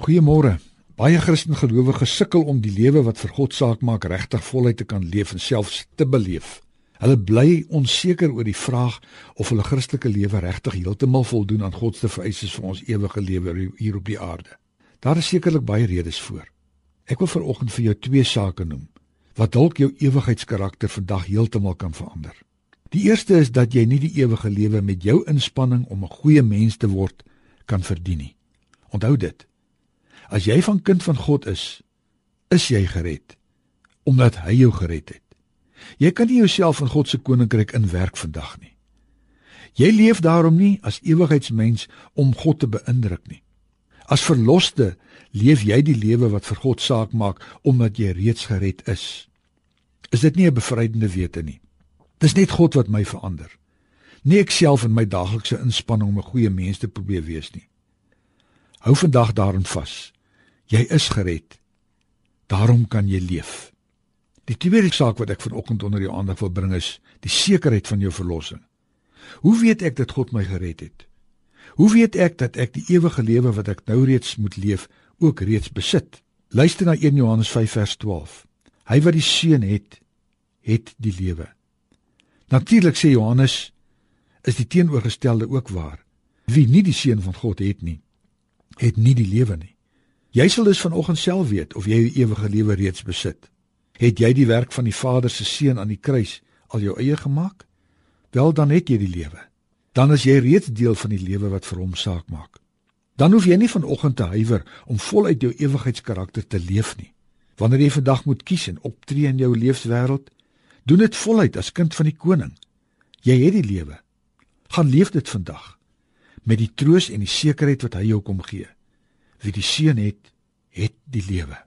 Goeiemôre. Baie Christen gelowiges sukkel om die lewe wat vir God saak maak regtig voluit te kan leef en selfs te beleef. Hulle bly onseker oor die vraag of hulle Christelike lewe regtig heeltemal voldoen aan God se vereistes vir ons ewige lewe hier op die aarde. Daar is sekerlik baie redes voor. Ek wil vanoggend vir jou twee sake noem wat dalk jou ewigheidskarakter vandag heeltemal kan verander. Die eerste is dat jy nie die ewige lewe met jou inspanning om 'n goeie mens te word kan verdien nie. Onthou dit. As jy van kind van God is, is jy gered omdat hy jou gered het. Jy kan nie jouself in God se koninkryk inwerk vandag nie. Jy leef daarom nie as ewigheidsmens om God te beïndruk nie. As verloste leef jy die lewe wat vir God saak maak omdat jy reeds gered is. Is dit nie 'n bevrydende wete nie? Dis net God wat my verander. Nie ek self in my daaglikse inspanning om 'n goeie mens te probeer wees nie. Hou vandag daarin vas. Jy is gered. Daarom kan jy leef. Die tweede saak wat ek vanoggend onder jou aandag wil bring is die sekerheid van jou verlossing. Hoe weet ek dat God my gered het? Hoe weet ek dat ek die ewige lewe wat ek nou reeds moet leef, ook reeds besit? Luister na 1 Johannes 5 vers 12. Hy wat die seun het, het die lewe. Natuurlik sê Johannes is die teenoorgestelde ook waar. Wie nie die seun van God het nie, het nie die lewe nie. Jy sal dus vanoggend self weet of jy die ewige lewe reeds besit. Het jy die werk van die Vader se seun aan die kruis al jou eie gemaak? Wel dan het jy die lewe. Dan is jy reeds deel van die lewe wat vir hom saak maak. Dan hoef jy nie vanoggend te huiwer om voluit jou ewigheidskarakter te leef nie. Wanneer jy vandag moet kies en optree in jou lewenswêreld, doen dit voluit as kind van die koning. Jy het die lewe. Gaan leef dit vandag met die troos en die sekerheid wat hy jou kom gee wie die seun het, het die lewe.